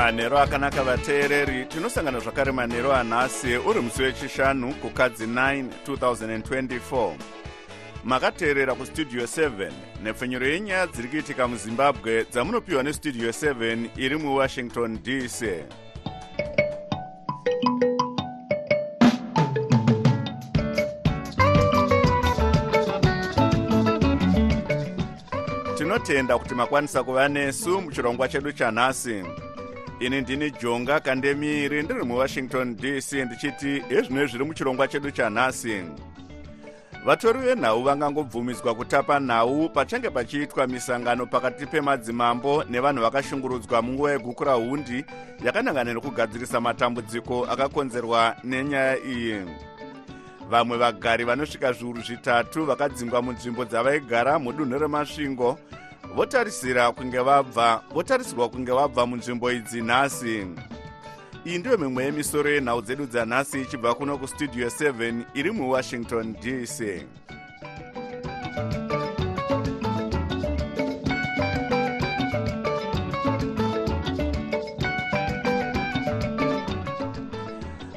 manhero akanaka vateereri tinosangana zvakare manhero anhasi uri musi wechishanu kukadzi 9 2024 makateerera kustudio 7 nhepfenyuro yenyaya dziri kuitika muzimbabwe dzamunopiwa nestudio 7 iri muwashington dc tinotenda kuti makwanisa kuva nesu muchirongwa chedu chanhasi ini ndini jonga kandemiri ndiri muwashington dc ndichiti ezvino zviri muchirongwa chedu chanhasi vatori venhau vangangobvumiswa kutapa nhau pachange pachiitwa misangano pakati pemadzimambo nevanhu vakashungurudzwa munguva yegukura hundi yakanangana nekugadzirisa matambudziko akakonzerwa nenyaya iyi. Vamwe vagari vanosvika zviuru zvitatu vakadzingwa munzvimbo dzavaigara mudunhu remasvingo votarisira kunge vabva votarisirwa kunge vabva munzvimbo idzi nhasi. Iyi ndiyo mimwe yemisoro yenhau dzedu dzanhasi ichibva kuno kustudio 7 iri muwashington dc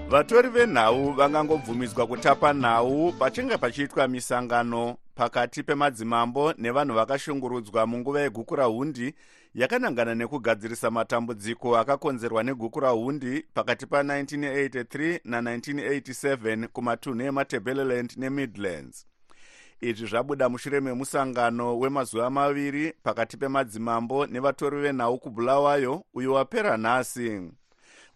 vatori venhau vangangobvumiswa kutapa nhau pachinge pachiitwa misangano pakati pemadzimambo nevanhu vakashungurudzwa munguva yegukura hundi yakanangana nekugadzirisa matambudziko akakonzerwa negukura hundi pakati pa1983 na1987 kumatunhu ematebeleland nemidlands. Izvi zvabuda mushure memusangano wemazuva maviri pakati pemadzimambo nevatori venhau kubhulawayo uyo wapera nhasi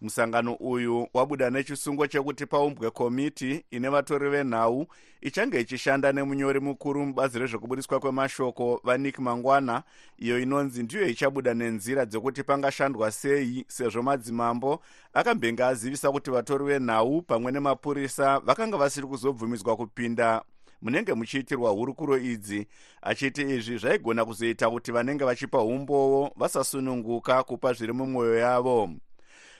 musangano uyu wabuda nechisungo chekuti paumbwe komiti ine vatori venhau ichange ichishanda nemunyori mukuru mubazi rezvekubudiswa kwemashoko vanik mangwana. Iyo inonzi ndiyo ichabuda nenzira dzekuti pangashandwa sei sezvo madzimambo akambenge azivisa kuti vatori venhau pamwe nemapurisa vakanga vasiri kuzobvumiswa kupinda. Munenge muchiitirwa hurukuro idzi achiti izvi zvaigona kuzoita kuti vanenge vachipa umbowo vasasununguka kupa zviri mumwoyo yavo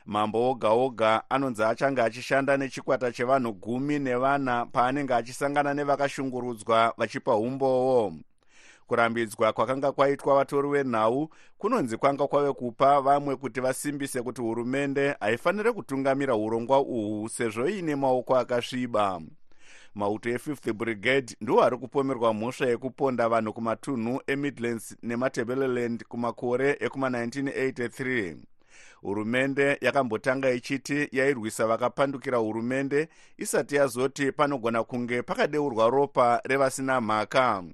mambo oga oga anonzi achange achishanda nechikwata chevanhu gumi nevana paanenge achisangana nevakashungurudzwa vachipa umbowo kurambidzwa kwakanga kwaitwa vatori venhau kunonzi kwanga kwave kupa vamwe kuti vasimbise kuti hurumende haifaniri kutungamira urongwa uhwu sezvo iine maoko akasviba. Mauto e5th brigade ndiwo ari kupomerwa mhosva yekuponda vanhu kumatunhu emidlands nematebeleland kumakore ekuma1983 hurumende yakambotanga ichiti yairwisa vakapandukira hurumende isati yazoti panogona kunge pakadeurwa ropa revasina mhaka.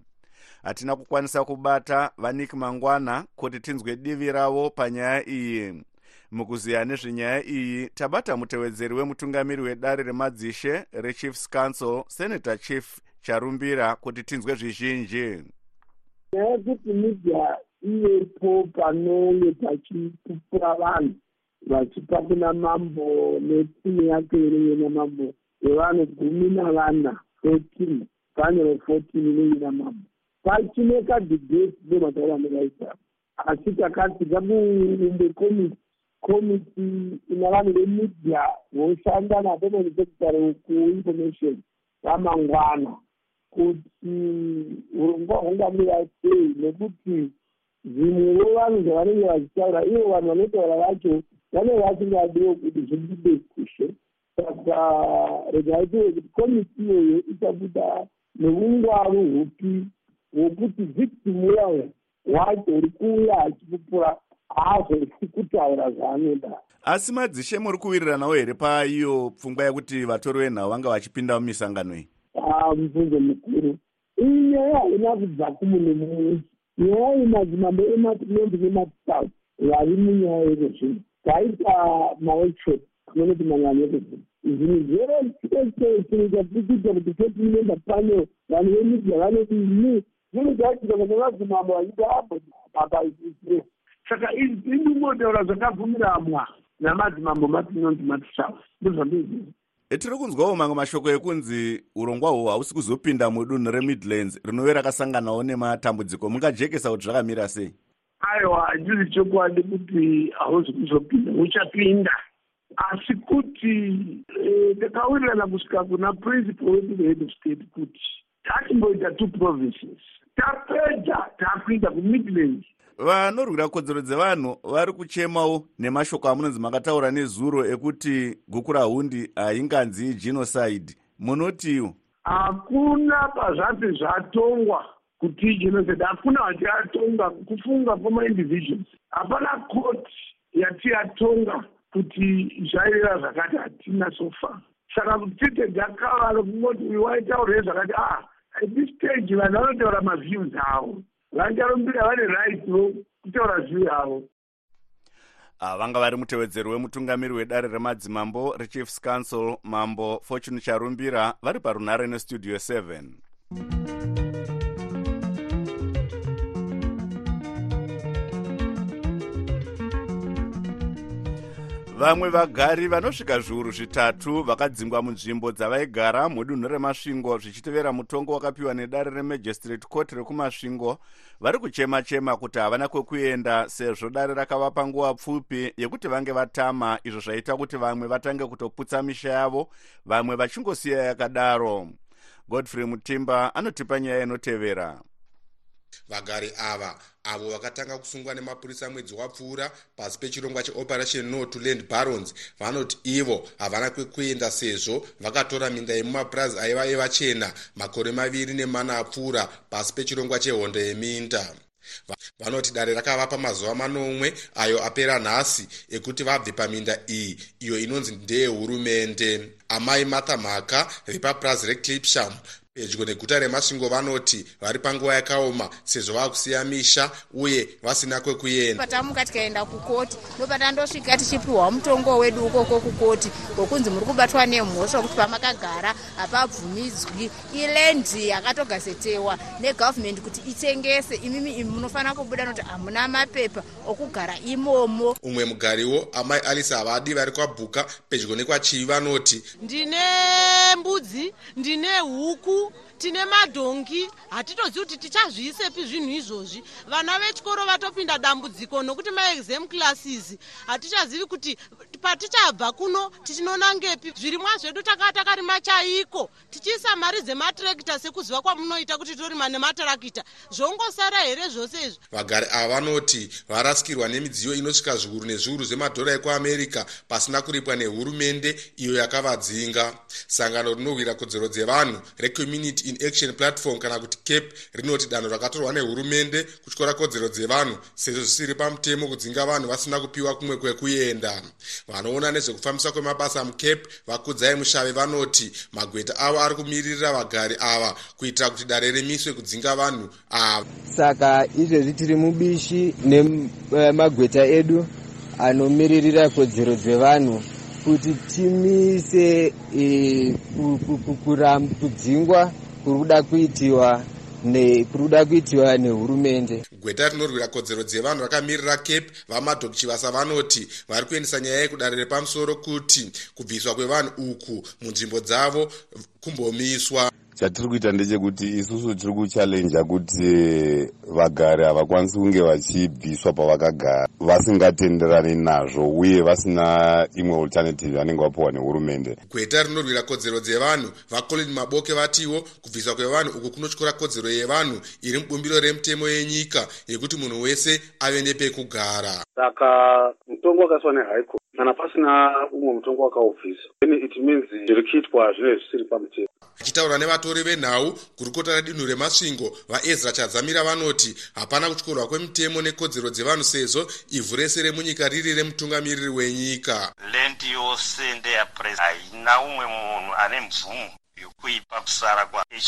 Hatina kukwanisa kubata vanik mangwana kuti tinzwe divi ravo panyaya iyi. Mukuziya nezvenyaya iyi tabata mutevedzeri wemutungamiri wedare remadzishe rechiefs council senator chief charumbira kuti tinzwe zvizhinji. Nyaya yekuti midya ivepo panonge pachipupura vanhu vachipa kuna mambo netimu yake inenge namambo yevanhu gumi navana fourteen panero fourteen inenge namambo. Pachine kadhibheti ndomataura nevaisa asi takati ngamuumbe komiti komiti ina vanhu vemidya voshanda napermanent secretary kuinformation ramangwana kuti urongwa hungamira sei nekuti zvimwewo vanhu zvavanenge vachitaura ivo vanhu vanotaura vacho vanenge vasingadiwo kuti zvibude kushe. Saka regaitiwe kuti komiti iyoyo ichabuda neungwaru hupi hwokuti victim uyayo wacho uri kuuya achipupura haazorisi kutaura zvaanoda. Asi madzishe muri kuwiriranawo here paiyo pfungwa yekuti vatori venhau vanga vachipinda mumisangano iyi? Mubvunzo mukuru. Iyi nyaya haina kubva kumune mumwe iyi madzimambo ematinonzi nemasouth vari munyaya yezo zvino taita maworkshop anonoti manganyekezini zvinhu zvese chinoita tikuita kuti fotinemba panel vanhu vemidya vanoti ni zvinhu zvaitika kana madzimambo vachita apo apaisire saka indingotaura zvakabvumiramwa namadzimambo matinonzi matisouth ndozvandizii tiri kunzwawo mamwe mashoko ekunzi urongwa uhwu hausi kuzopinda mudunhu remidlands rinove rakasanganawo nematambudziko. Mungajekesa kuti zvakamira sei? Aiwa handisi chokwadi kuti hauzi kuzopinda uchapinda asi kuti takawirirana kusvika kuna principal wedu head of state kuti tatimboita two provinces. Tapedza takuinda kumidlands vanorwira kodzero dzevanhu vari kuchemawo nemashoko amunonzi makataura nezuro ekuti guku rahundi hainganzi genocide. Munotiwo hakuna pazvati zvatongwa kuti genocide hakuna vatiyatonga kufunga kwamaindividuals hapana court yati yatonga kuti zvaireva zvakati hatina sofa saka kuti tite dzakavaro kungoti uyu waitaurei zvakati ah at this stage vanhu vanotaura maviews avo vanjarumbira vane right kutaura view yavo ah, vanga vari mutevedzeri wemutungamiri wedare remadzimambo rechiefs council mambo fortune charumbira vari parunhare nestudio 7 vamwe vagari vanosvika zviuru zvitatu vakadzingwa munzvimbo dzavaigara mudunhu remasvingo zvichitevera mutongo wakapiwa nedare remagistrate court rekumasvingo. Vari kuchema-chema kuti havana kwekuenda sezvo dare rakavapa nguva pfupi yekuti vange vatama. Izvo zvaita kuti vamwe vatange kutoputsa misha yavo vamwe vachingosiya yakadaro. Godfrey mutimba anotipa nyaya inotevera vagari ava avo vakatanga kusungwa nemapurisa mwedzi wapfuura pasi pechirongwa cheoperation no to land barons. Vanoti ivo havana kwekuenda sezvo vakatora minda yemumapurazi aiva evachena makore maviri nemana apfuura pasi pechirongwa chehondo yeminda. Vanoti dare rakavapa mazuva manomwe ayo apera nhasi ekuti vabve paminda iyi. Iyo inonzi ndeyehurumende. Amai martha mhaka vepapurazi reclipsham pedyo neguta remasvingo vanoti vari panguva yakaoma sezvo vava kusiya misha uye vasina kwekuenda patamuka tikaenda kukoti ndopatandosvika tichipiwa mutongo wedu ukoko kukoti kwokunzi muri kubatwa nemhosva kuti pamakagara hapabvumidzwi. Ilendi yakatogazetewa negavhumendi kuti itengese. Imimi imi munofanira kubuda nokuti hamuna mapepa okugara imomo. Umwe mugariwo amai alisa havadi vari kwabhuka pedyo nekwachivi vanoti ndine mbudzi ndine huku tine madhongi hatitozivi kuti tichazviisepi zvinhu izvozvi. Vana vechikoro vatopinda dambudziko nokuti maexam classes hatichazivi kuti patichabva kuno tichinonangepi zvirimwa zvedu takava takarima chaiko tichiisa mari dzematirekita sekuziva kwamunoita kuti torima nematarakita zvongosara here zvose izvi? Vagari ava vanoti varasikirwa nemidziyo inosvika zviuru nezviuru zvemadhora ekuamerica pasina kuripwa nehurumende iyo yakavadzinga. Sangano rinorwira kodzero dzevanhu recommunity in action platform kana kuti cape rinoti danho rakatorwa nehurumende kutyora kodzero dzevanhu sezvo zvisiri pamutemo kudzinga vanhu vasina kupiwa kumwe kwekuenda. Vanoona nezvekufambiswa kwemabasa mucape vakudzai mushave vanoti magweta avo ari kumiririra vagari ava kuitira kuti dare remiswe kudzinga vanhu ava. Saka izvezvi tiri mubishi nemagweta edu anomiririra kodzero dzevanhu kuti timise e, kudzingwa kuri kuda kuitiwa kuri kuda kuitiwa nehurumende. Gweta rinorwira kodzero dzevanhu rakamirira cape vamadhok chivasa vanoti vari kuendesa nyaya yekudare repamusoro kuti kubviswa kwevanhu uku munzvimbo dzavo kumbomiswa chatiri kuita ndechekuti isusu tiri kuchalenja kuti vagari havakwanisi kunge vachibviswa pavakagara. Vasingatenderani nazvo uye vasina imwe alternative vanenge vapiwa nehurumende. Gweta rinorwira kodzero dzevanhu vacolin maboke vatiwo kubviswa kwevanhu uku kunotyora kodzero yevanhu iri mubumbiro remutemo yenyika yekuti munhu wese ave nepekugara. Saka mutongo wakaiswa nehigh court kana pasina umwe mutongo wakaubvisa it means zviri kuitwa zvinenge zvisiri pamutemo achitaura nevatori venhau gurukota redunhu remasvingo vaezra chadzamira vanoti hapana kutyorwa kwemutemo nekodzero dzevanhu sezvo ivhu rese remunyika riri remutungamiriri wenyika. Lendi yose ndeyapres haina umwe munhu ane mvumo yekuipa kusara kwahe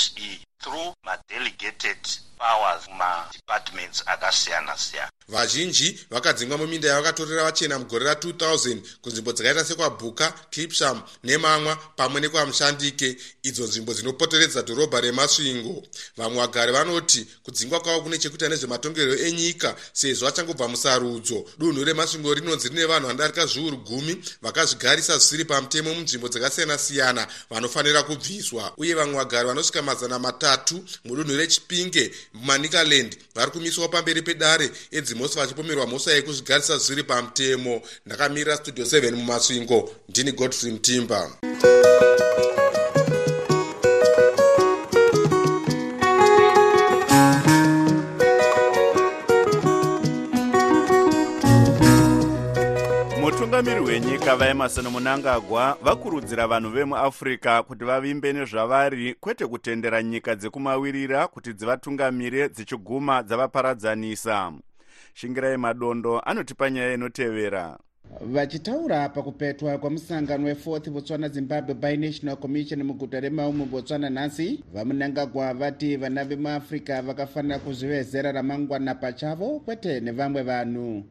through madelegated powers mumadepartments akasiyana siyana. Vazhinji vakadzingwa muminda yavakatorera vachena mugore ra2000 kunzvimbo dzakaita sekwabhuka clipsham nemamwa pamwe nekwamushandike. Idzo nzvimbo dzinopoteredza dhorobha remasvingo. Vamwe vagari vanoti kudzingwa kwavo kune chekuita nezvematongerero enyika sezvo achangobva musarudzo. Dunhu remasvingo rinonzi rine vanhu vanodarika zviuru gumi vakazvigarisa zvisiri pamutemo munzvimbo dzakasiyana-siyana vanofanira kubviswa. Uye vamwe vagari vanosvika mazana matatu mudunhu rechipinge mumanikaland vari kumiswawo pamberi pedare edzimosi vachipomerwa mhosva yekuzvigarisa zviri pamutemo. Ndakamirira studio 7 mumasvingo. Ndini godfrey mutimba mutungamiri hwenyika vaemarson munangagwa vakurudzira vanhu vemuafrica kuti vavimbe nezvavari kwete kutendera nyika dzekumawirira kuti dzivatungamire dzichiguma dzavaparadzanisa. Shingirai madondo anotipa nyaya inotevera vachitaura pakupetwa kwamusangano wefourth botswana zimbabwe binational commission muguta remau mubotswana nhasi vamunangagwa vati vana vemuafrica vakafanira kuzvivezera ramangwana pachavo kwete nevamwe vanhu.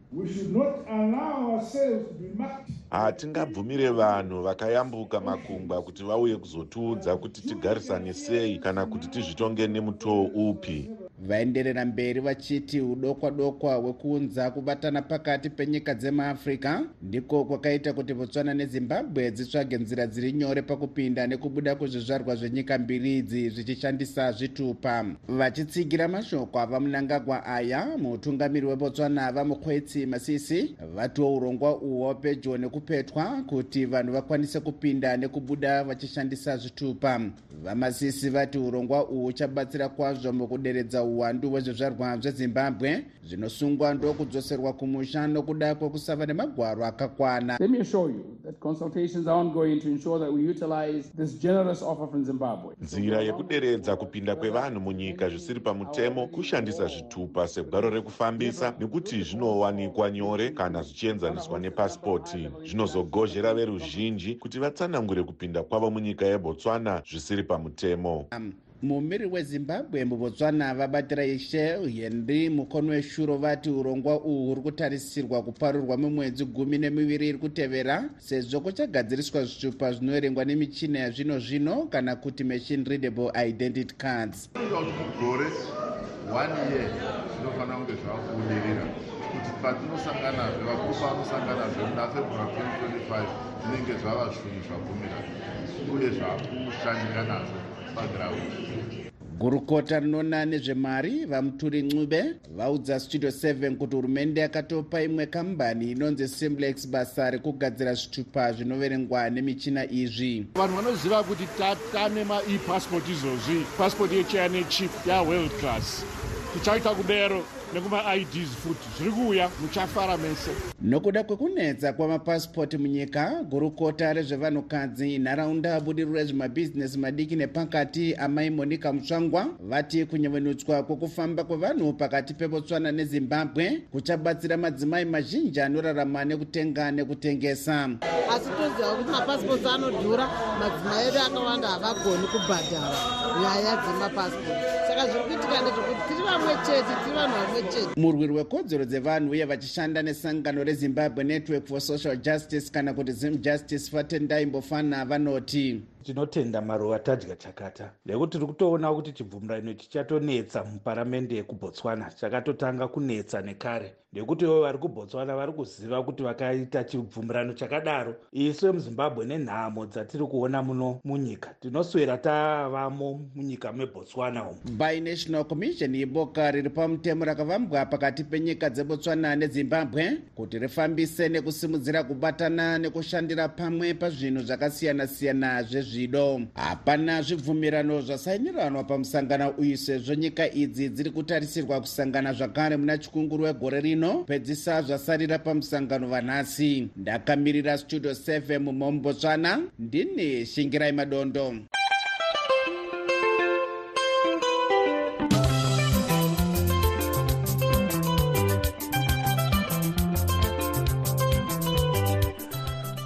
Hatingabvumire vanhu vakayambuka makungwa kuti vauye kuzotiudza kuti tigarisane sei kana kuti tizvitonge nemutoo upi vaenderera mberi vachiti udokwa dokwa hwekuunza kubatana pakati penyika dzemuafrica ndiko kwakaita kuti botswana nezimbabwe dzitsvage nzira dziri nyore pakupinda nekubuda kuzvizvarwa zvenyika mbiri idzi zvichishandisa zvitupa. Vachitsigira mashoko ava munangagwa aya mutungamiri webotswana vamukwetsi masisi vatiwo urongwa uhwo pedyo nekupetwa kuti vanhu vakwanise kupinda nekubuda vachishandisa zvitupa. Vamasisi vati urongwa uhwu huchabatsira kwazvo mukuderedza uwandu hwezvizvarwa zvezimbabwe. Zvinosungwa ndokudzoserwa kumusha nokuda kwekusava nemagwaro akakwana. Let me assure you that consultations are ongoing to ensure that we utilize this generous offer from Zimbabwe. nzira yekuderedza kupinda kwevanhu munyika zvisiri pamutemo kushandisa zvitupa segwaro rekufambisa nekuti zvinowanikwa nyore kana zvichienzaniswa nepasipoti. Zvinozogozhera veruzhinji kuti vatsanangure kupinda kwavo munyika yebotswana zvisiri pamutemo mumiri wezimbabwe mubotswana vabatira ishe henry mukono weshuro vati urongwa uhwu huri kutarisirwa kuparurwa mumwedzi gumi nemiviri iri kutevera sezvo kuchagadziriswa zvitupa zvinoverengwa nemichina yazvino zvino kana kuti machine readable identity cards. Gore one year zvinofanira kunge zvavakubudirira kuti patinosangana zvevakuru pavanosangana zvemuna february 2025 zvinenge zvava zvinhu zvabvumirana uye zvakushandika nazvo pagiraundi gurukota rinoona nezvemari vamuturi ncube vaudza studio 7 kuti hurumende yakatopa imwe kambani inonzi simplex basa rekugadzira zvitupa zvinoverengwa nemichina izvi. Vanhu vanoziva kuti tatane maepassport izvozvi passport yechina nechip yaworld class. Tichaita kudero nekuma-ids futi zviri kuuya muchafara mese. Nokuda kwekunetsa kwamapasipoti munyika gurukota rezvevanhukadzi nharaunda budiriro rezvemabhizinesi madiki nepakati amai monica mutsvangwa vati kunyevenutswa kwokufamba kwevanhu pakati pebotswana nezimbabwe kuchabatsira madzimai mazhinji anorarama nekutenga nekutengesa. Asi toziva kuti mapasipoti anodhura madzimai edu akawanda havagoni kubhadhara nyaya dzemapasipoti saka zviri kuitika ndezvokuti tiri vamwe chete tiri vanhu vamwe chete. Murwiri wekodzero dzevanhu uye vachishanda nesangano rezimbabwe network for social justice kana kuti zim justice fatendai mbofana vanoti tinotenda maruva tadya chakata. Nekuti tiri kutoona kuti chibvumirano chichatonetsa muparamende yekubotswana. Chakatotanga kunetsa nekare nekuti ivo vari kubotswana vari kuziva kuti vakaita chibvumirano chakadaro. Isu emuzimbabwe nenhamo dzatiri kuona muno munyika. Tinoswera tavamo munyika mebotswana umu. Binational commission iboka riri pamutemo rakavambwa pakati penyika dzebotswana nezimbabwe kuti rifambise nekusimudzira kubatana nekushandira pamwe pazvinhu zvakasiyana-siyana zvezvido. Hapana zvibvumirano zvasainiranwa pamusangano uyu sezvo nyika idzi dziri kutarisirwa kusangana zvakare muna chikunguru wegore rino pedzisa zvasarira pamusangano vanhasi. Ndakamirira studio 7 mumombotswana ndini shingirai madondo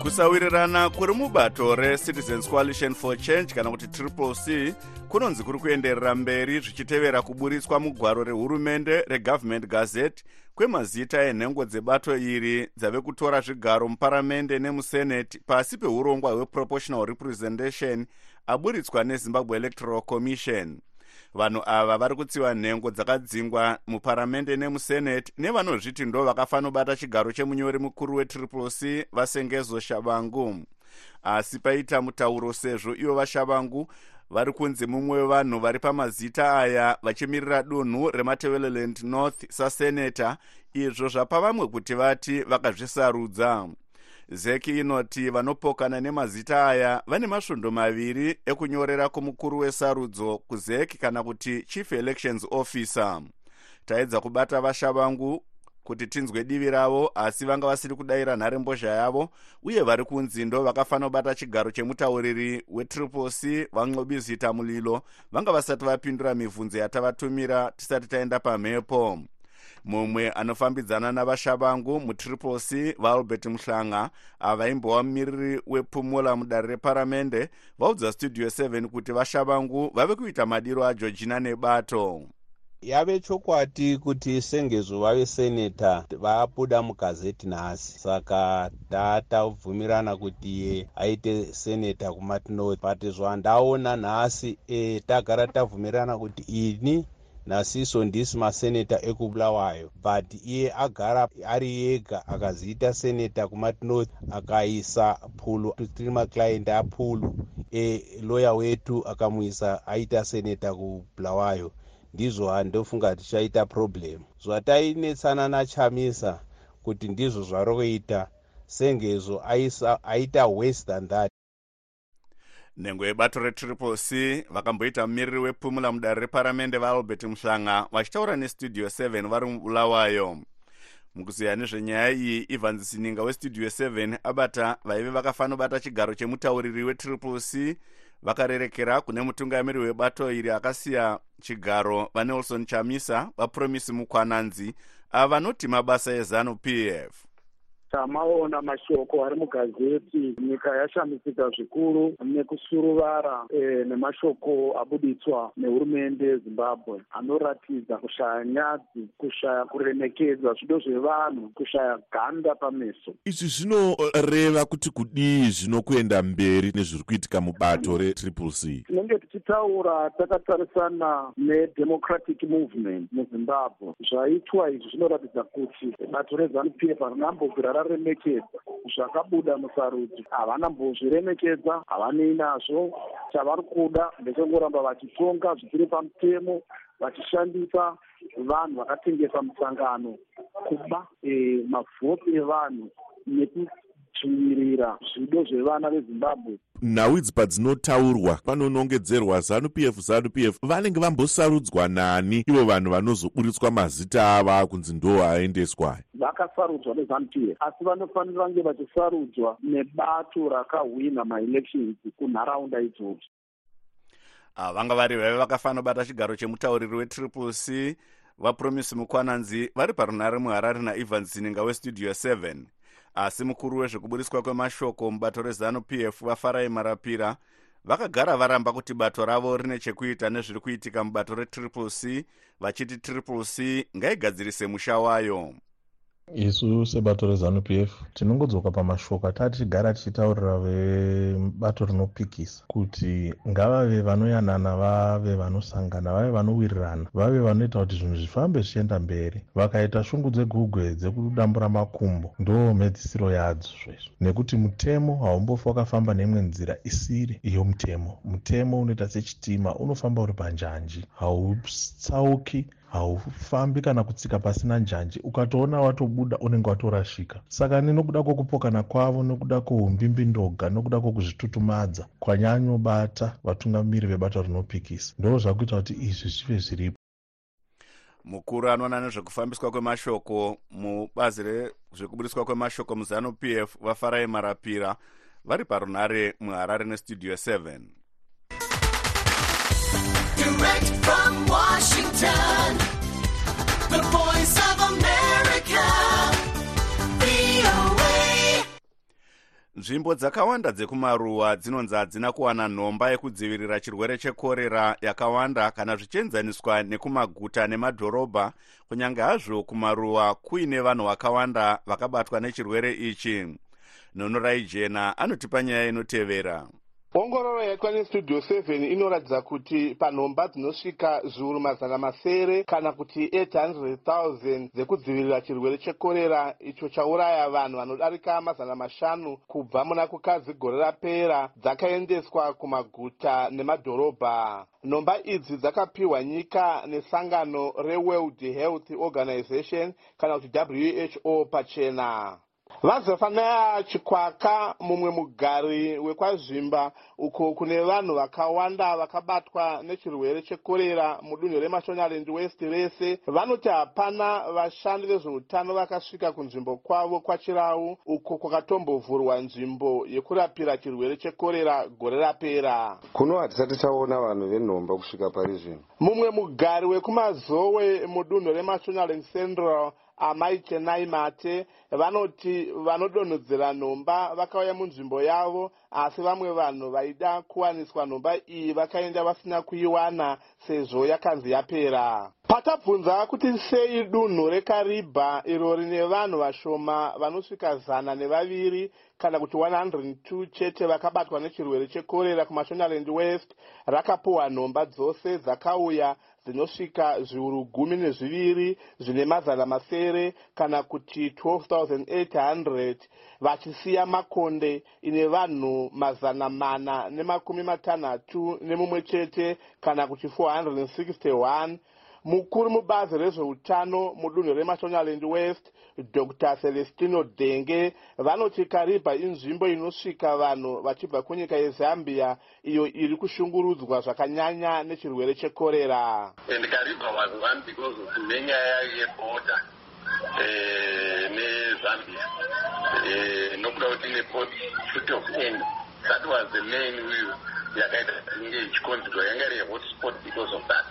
kusawirirana kuri mubato recitizens coalition for change kana kuti triple c kunonzi kuri kuenderera mberi zvichitevera kuburitswa mugwaro rehurumende regovernment gazette kwemazita enhengo dzebato iri dzave kutora zvigaro muparamende nemuseneti pasi peurongwa hweproportional representation aburitswa nezimbabwe electoral commission vanhu ava vari kutsiva nhengo dzakadzingwa muparamende nemuseneti nevanozviti ndo vakafanobata chigaro chemunyori mukuru wetriple c vasengezo shavangu asi paita mutauro sezvo ivo vashavangu vari kunzi mumwe wevanhu vari pamazita aya vachimirira dunhu remateveleland north saseneta izvo zvapa vamwe kuti vati vakazvisarudza zeki inoti vanopokana nemazita aya vane masvondo maviri ekunyorera kumukuru wesarudzo kuzeki kana kuti chief elections officer. Taedza kubata vashavangu kuti tinzwe divi ravo asi vanga vasiri kudayira nharembozha yavo uye vari kunzi ndo vakafanira kubata chigaro chemutauriri wetriple c vanxobizita mulilo vanga vasati vapindura mibvunzo yatavatumira tisati taenda pamhepo mumwe anofambidzana navashavangu mutriple c vaalbert muhlanga avaimbova mumiriri wepumula mudare reparamende vaudza studio 7 kuti vashavangu vave kuita madiro ageorgina nebato. Yave chokwadi kuti sengezvo vave seneta vabuda mugazeti nhasi. Saka tatabvumirana kuti iye aite seneta kumatinoti but zvandaona nhasi e, tagara tabvumirana kuti ini nasiso ndisi maseneta ekubulawayo but iye agara ari yega akaziita seneta kumatinoti akaisa pulu tiri maclient apulu eloya wetu akamuisa aita seneta kubulawayo. Ndizvo handofunga tichaita problem. Zvatainetsana nachamisa kuti ndizvo zvari kuita sengezvo aita worse than that. Nhengo yebato retriple c vakamboita mumiriri wepumula mudare reparamende vaalbert muhlanga vachitaura nestudio 7 vari mubulawayo mukuziya nezvenyaya iyi evans sininga westudio 7 abata vaive vakafanira kubata chigaro chemutauriri wetriple c vakarerekera kune mutungamiri webato iri akasiya chigaro vanelson chamisa vapromisi mukwananzi ava vanoti mabasa ezanup f tamaona mashoko ari mugazeti. Nyika yashamisika zvikuru nekusuruvara e, nemashoko abuditswa nehurumende yezimbabwe anoratidza kushaya nyadzi kushaya kuremekedza zvido zvevanhu kushaya ganda pameso. Izvi zvinoreva kuti kudii zvino kuenda mberi nezviri kuitika mubato retriple c? Tinenge tichitaura takatarisana nedemocratic movement muzimbabwe. Zvaitwa izvi zvinoratidza kuti bato rezanup f harinambogara varemekedza zvakabuda musarudzo havana mbozviremekedza havanei nazvo chavari kuda ndechengoramba vachitonga zvisiri pamutemo vachishandisa vanhu vakatengesa musangano kuba e, mavhoti evanhu nekudzvinyirira zvido zvevana vezimbabwe. Nhau idzi padzinotaurwa panonongedzerwa zanup f zanup f vanenge vambosarudzwa nani? Ivo vanhu vanozoburitswa mazita ava kunzi ndo aendeswa. Vakasarudzwa nezanup f asi vanofanira vange vachisarudzwa nebato rakahwina maelections kunharaunda idzodzo. Vanga vari vaive vakafanira kubata chigaro chemutauriri wetriple c vapromisi mukwananzi vari parunhare muharare naevans zininga westudio 7 asi mukuru wezvekuburiswa kwemashoko mubato rezanup f vafarai marapira vakagara varamba kuti bato ravo rine chekuita nezviri kuitika mubato retriple c vachiti triple c ngaigadzirise musha wayo isu sebato rezanup f tinongodzoka pamashoko atati tichigara tichitaurira vebato rinopikisa kuti ngavave vanoyanana vave vanosangana vave vanowirirana vave vanoita kuti zvinhu zvifambe zvichienda mberi. Vakaita shungu dzegugwe dzekudambura makumbo ndo mhedzisiro yadzo zvezvo. Nekuti mutemo haumbofi wakafamba neimwe nzira isiri iyo mutemo. Mutemo unoita sechitima unofamba uri panjanji. Hautsauki haufambi kana kutsika pasina njanji. Ukatoona watobuda unenge watorashika. Saka nenokuda kwokupokana kwavo nokuda kweumbimbi-ndoga nokuda kwokuzvitutumadza kwanyanyobata vatungamiri vebato rinopikisa. Ndo zvakuita kuti izvi zvive zviripo. Mukuru anoona nezvekufambiswa kwemashoko mubazi rezvekuburiswa kwemashoko muzanup f vafarai marapira vari parunhare muharare nestudio 7 Direct from Washington, the voice of America, VOA. nzvimbo dzakawanda dzekumaruwa dzinonzi hadzina kuwana nhomba yekudzivirira chirwere chekorera yakawanda kana zvichienzaniswa nekumaguta nemadhorobha. Kunyange hazvo kumaruwa kuine vanhu vakawanda vakabatwa nechirwere ichi. Nonorai jena anotipa nyaya inotevera ongororo yaitwa nestudio 7 inoratidza kuti panhomba dzinosvika zviuru mazana masere kana kuti 800,000 dzekudzivirira chirwere chekorera. Icho chauraya vanhu vanodarika mazana mashanu kubva muna kukadzi gore rapera dzakaendeswa kumaguta nemadhorobha. Nhomba idzi dzakapiwa nyika nesangano reworld health organization kana kuti who pachena vazofanaya chikwaka mumwe mugari wekwazvimba uko kune vanhu vakawanda vakabatwa nechirwere chekorera mudunhu remashonarend west rese. Vanoti hapana vashandi vezveutano vakasvika kunzvimbo kwavo kwachirau uko kwakatombovhurwa nzvimbo yekurapira chirwere chekorera gore rapera. Kuno hatisati taona vanhu venhomba kusvika pari zvino mumwe mugari wekumazowe mudunhu remashonarend central amai chenai mate vanoti vanodonhodzera nhomba vakauya munzvimbo yavo asi vamwe vanhu vaida kuwaniswa nhomba iyi vakaenda vasina kuiwana sezvo yakanzi yapera. Patabvunza kuti sei dunhu rekaribha iro rine vanhu vashoma vanosvika zana nevaviri kana kuti 102 chete vakabatwa nechirwere chekorera kumashonarend west rakapiwa nhomba dzose dzakauya dzinosvika zviuru gumi nezviviri zvine mazana masere kana kuti 12800 vachisiya makonde ine vanhu mazana mana nemakumi matanhatu nemumwe chete kana kuti 461 mukuru mubazi rezveutano mudunhu remashonarend west dr. Celestino denge vanoti karibha inzvimbo inosvika vanhu vachibva kunyika yezambia iyo iri kushungurudzwa zvakanyanya nechirwere chekorera and karibha was one because of nenyaya yebhoda nezambia. Eh, nokuda kuti ine port foot of end that was the main will yakaita inge ichikonzerwa yanga iri hotspot because of that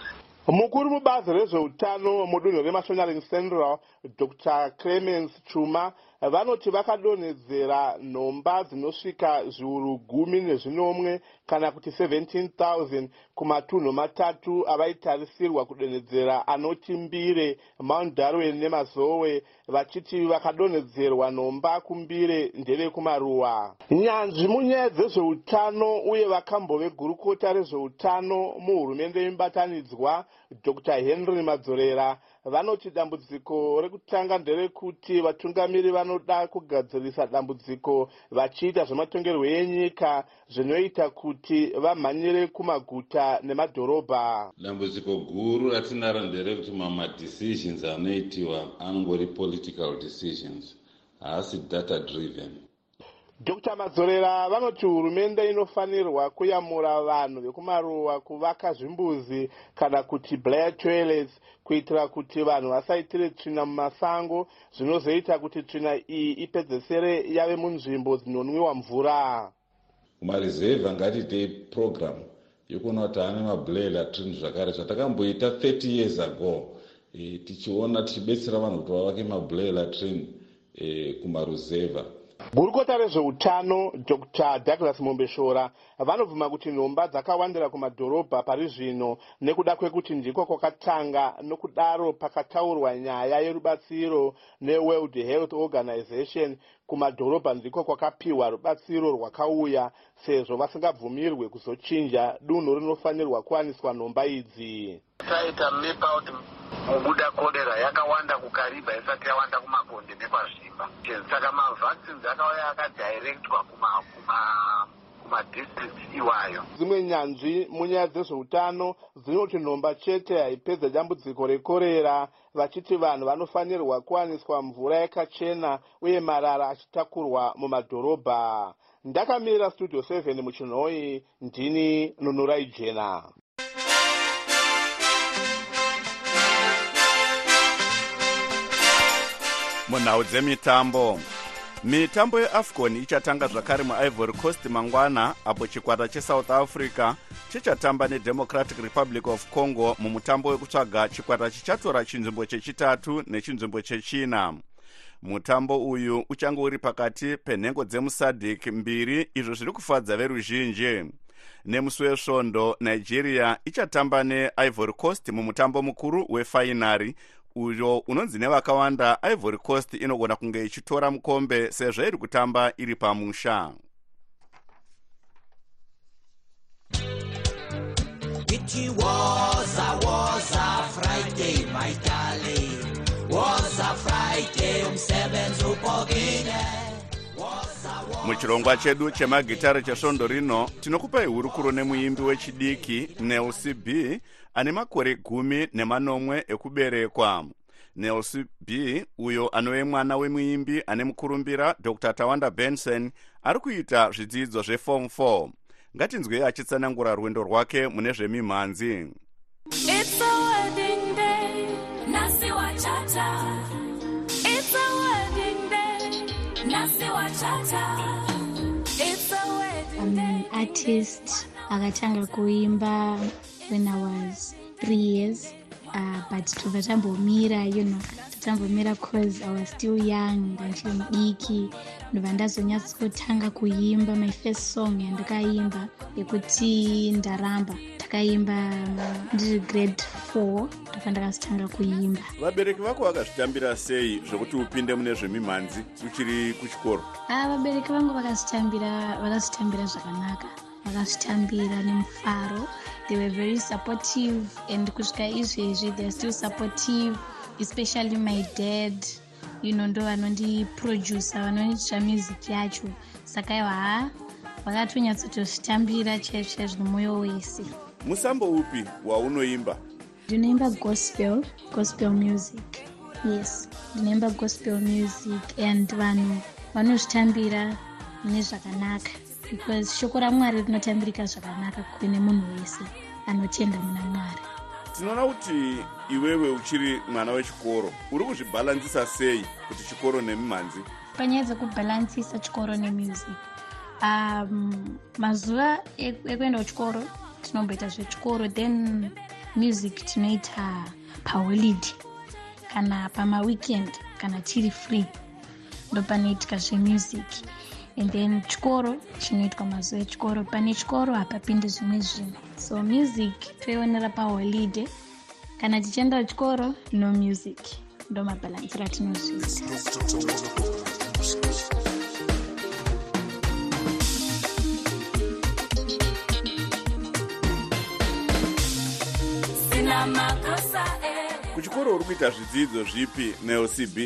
mukuru mubazi rezveutano mudunhu remashonarend central dr. Clemens chuma vanoti vakadonhedzera nhomba dzinosvika zviuru gumi nezvinomwe kana kuti 17000 kumatunhu matatu avaitarisirwa kudonhedzera anoti mbire mount darwin nemazowe vachiti vakadonhedzerwa nhomba kumbire ndevekumaruwa. Nyanzvi munyaya dzezveutano uye vakambove gurukota rezveutano muhurumende yemubatanidzwa dr. Henry madzorera vanoti dambudziko rekutanga nderekuti vatungamiri vanoda kugadzirisa dambudziko vachiita zvematongerwo enyika zvinoita kuti vamhanyire kumaguta nemadhorobha. Dambudziko guru ratinaro nderekuti mamadecisions anoitiwa angori political decisions haasi data driven dr. Madzorera vanoti hurumende inofanirwa kuyamura vanhu vekumaruwa kuvaka zvimbuzi kana kuti blair toilets kuitira kuti vanhu vasaitire tsvina mumasango zvinozoita kuti tsvina iyi ipedzesere yave munzvimbo dzinonwiwa mvura. Kumareserva ngatiitei program yekuona kuti ane mablair latrine zvakare zvatakamboita 30 years ago e, tichiona tichibetsera vanhu kuti vavake mablair latrine e, kumaruzevha gurukota rezveutano dr. Douglas mombeshora vanobvuma kuti nhomba dzakawandira kumadhorobha pari zvino nekuda kwekuti ndiko kwakatanga nokudaro pakataurwa nyaya yerubatsiro neworld health organization kumadhorobha ndiko kwakapiwa rubatsiro rwakauya sezvo vasingabvumirwe kuzochinja dunhu rinofanirwa kuwaniswa nhomba idzi. Taita map out mubuda korera yakawanda kukaribha isati yawanda kumakonde nekwazvimba. Saka mavaccines akauya akadirectwa kuma kuma kumadistrict iwayo. Dzimwe nyanzvi munyaya dzezveutano dzinoti nhomba chete haipedza dambudziko rekorera vachiti vanhu vanofanirwa kuwaniswa mvura yakachena uye marara achitakurwa mumadhorobha. Ndakamirira studio 7 muchinhoi ndini nunurai jena. Munhau dzemitambo mitambo yeafcon ichatanga zvakare muivory coast mangwana apo chikwata chesouth africa chichatamba nedemocratic republic of congo mumutambo wekutsvaga chikwata chichatora chinzvimbo chechitatu nechinzvimbo chechina. Mutambo uyu uchange uri pakati penhengo dzemusadhik mbiri izvo zviri kufadza veruzhinji. Nemusi wesvondo nigeria ichatamba neivory coast mumutambo mukuru wefainari uyo unonzi nevakawanda ivory coast inogona kunge ichitora mukombe sezvo iri kutamba iri pamusha It was a was a Friday, my darling. Was a Friday, umsebenzi upokile. Muchirongwa chedu chemagitare chesvondo rino tinokupai hurukuro nemuimbi wechidiki nels b ane makore gumi nemanomwe ekuberekwa. Nels b uyo anove mwana wemuimbi ane mukurumbira dr. Tawanda benson ari kuita zvidzidzo zveform 4 ngatinzwei achitsanangura rwendo rwake mune zvemimhanzi. It's a wedding day, nasi wachata. It's a wedding day, nasi wachata. It's a wedding I'm an artist akatanga kuimba when I was three years uh, but tobva tambomira you know tatambomira cause I was still young ndanchiri mudiki ndobva ndazonyatsotanga kuimba my first song yandakaimba yekuti ndaramba. Takaimba um, ndiri grade 4 ndobva ndakazotanga kuimba vabereki vako vakazvitambira sei zvokuti upinde mune zvemimhanzi uchiri kuchikoro? Ah, vabereki vangu vakazvitambira vakazvitambira zvakanaka. Vakazvitambira nemufaro they were very supportive and kusvika izvezvi theyare still supportive especially my dad you know ndo vanondiproducer vanondiitira music yacho. Saka iva ha vakatonyatsotozvitambira chaizvo chaizvo nemwoyo wese. Musambo upi waunoimba? Ndinoimba gospel gospel music. Yes ndinoimba gospel music and vanhu vanozvitambira nezvakanaka because shoko ramwari rinotambirika zvakanaka kune munhu wese anotenda muna mwari. Tinoona kuti iwewe uchiri mwana wechikoro uri kuzvibhalanzisa sei kuti chikoro nemimhanzi panyaya dzekubhalansisa chikoro nemusic um, mazuva ek- ekuenda kuchikoro tinomboita zvechikoro then music tinoita paholiday kana pamaweekend kana tiri free ndo panoitika zvemusic and then chikoro chinoitwa mazuva echikoro pane chikoro hapapindi zvimwe zvinhu. So music toionera paholide kana tichienda chikoro no music. Ndo mabhalansiro atinozviita kuchikoro uri kuita zvidzidzo zvipi neocb?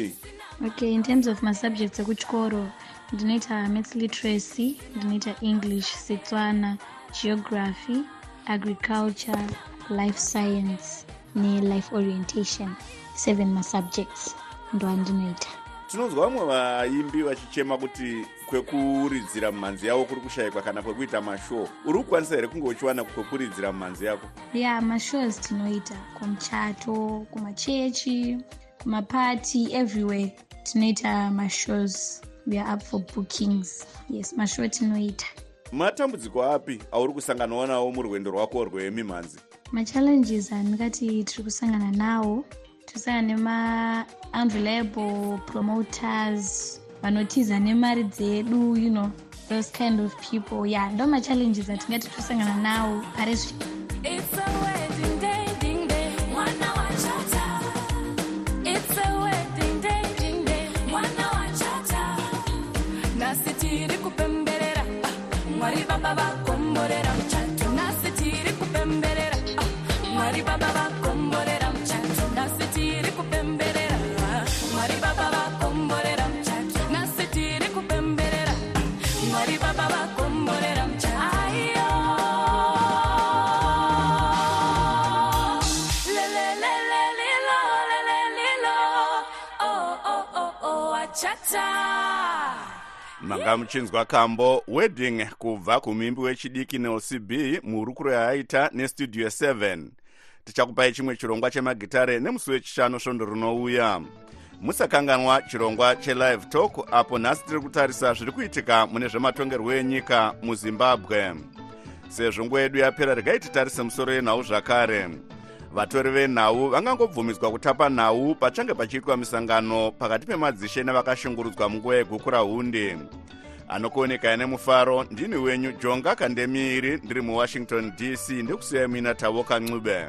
Okay in terms of masubjects ekuchikoro ndinoita maths literacy ndinoita english setswana geography agriculture life science ne-life orientation. Seven masubjects ndo andinoita. Tinonzwa vamwe vaimbi vachichema kuti kwekuridzira mumhanzi yavo kuri kushayikwa kana kwekuita mashow. Uri kukwanisa here kunge uchiwana kwekuridzira mumhanzi yako? Ya yeah, mashows tinoita. Kumuchato kumachechi kumapati everywhere tinoita mashows we are up for bookings. Yes mashow tinoita matambudziko api auri kusanganawo nawo murwendo rwako rwemimhanzi machallenges andingati tiri kusangana nawo tosangana nema-unreliable promoters vanotiza nemari dzedu you know those kind of people. Ya yeah, ndo machallenges atingati tosangana nawo parizvi It's manga muchinzwa kambo wedding kubva kumimbi wechidiki nelcb muhurukuro yaaita nestudio 7 tichakupai chimwe chirongwa chemagitare nemusi wechishanu svondo rinouya. Musakanganwa chirongwa chelive talk apo nhasi tiri kutarisa zviri kuitika mune zvematongerwo enyika muzimbabwe. Sezvo nguva yedu yapera regai titarise musoro yenhau zvakare vatori venhau vangangobvumiswa kutapa nhau pachange pachiitwa misangano pakati pemadzishe nevakashungurudzwa munguva yegukura hunde anokuonekai nemufaro ndini wenyu jonga kandemiri ndiri muwashington dc ndekusiyai muina tavoka ncube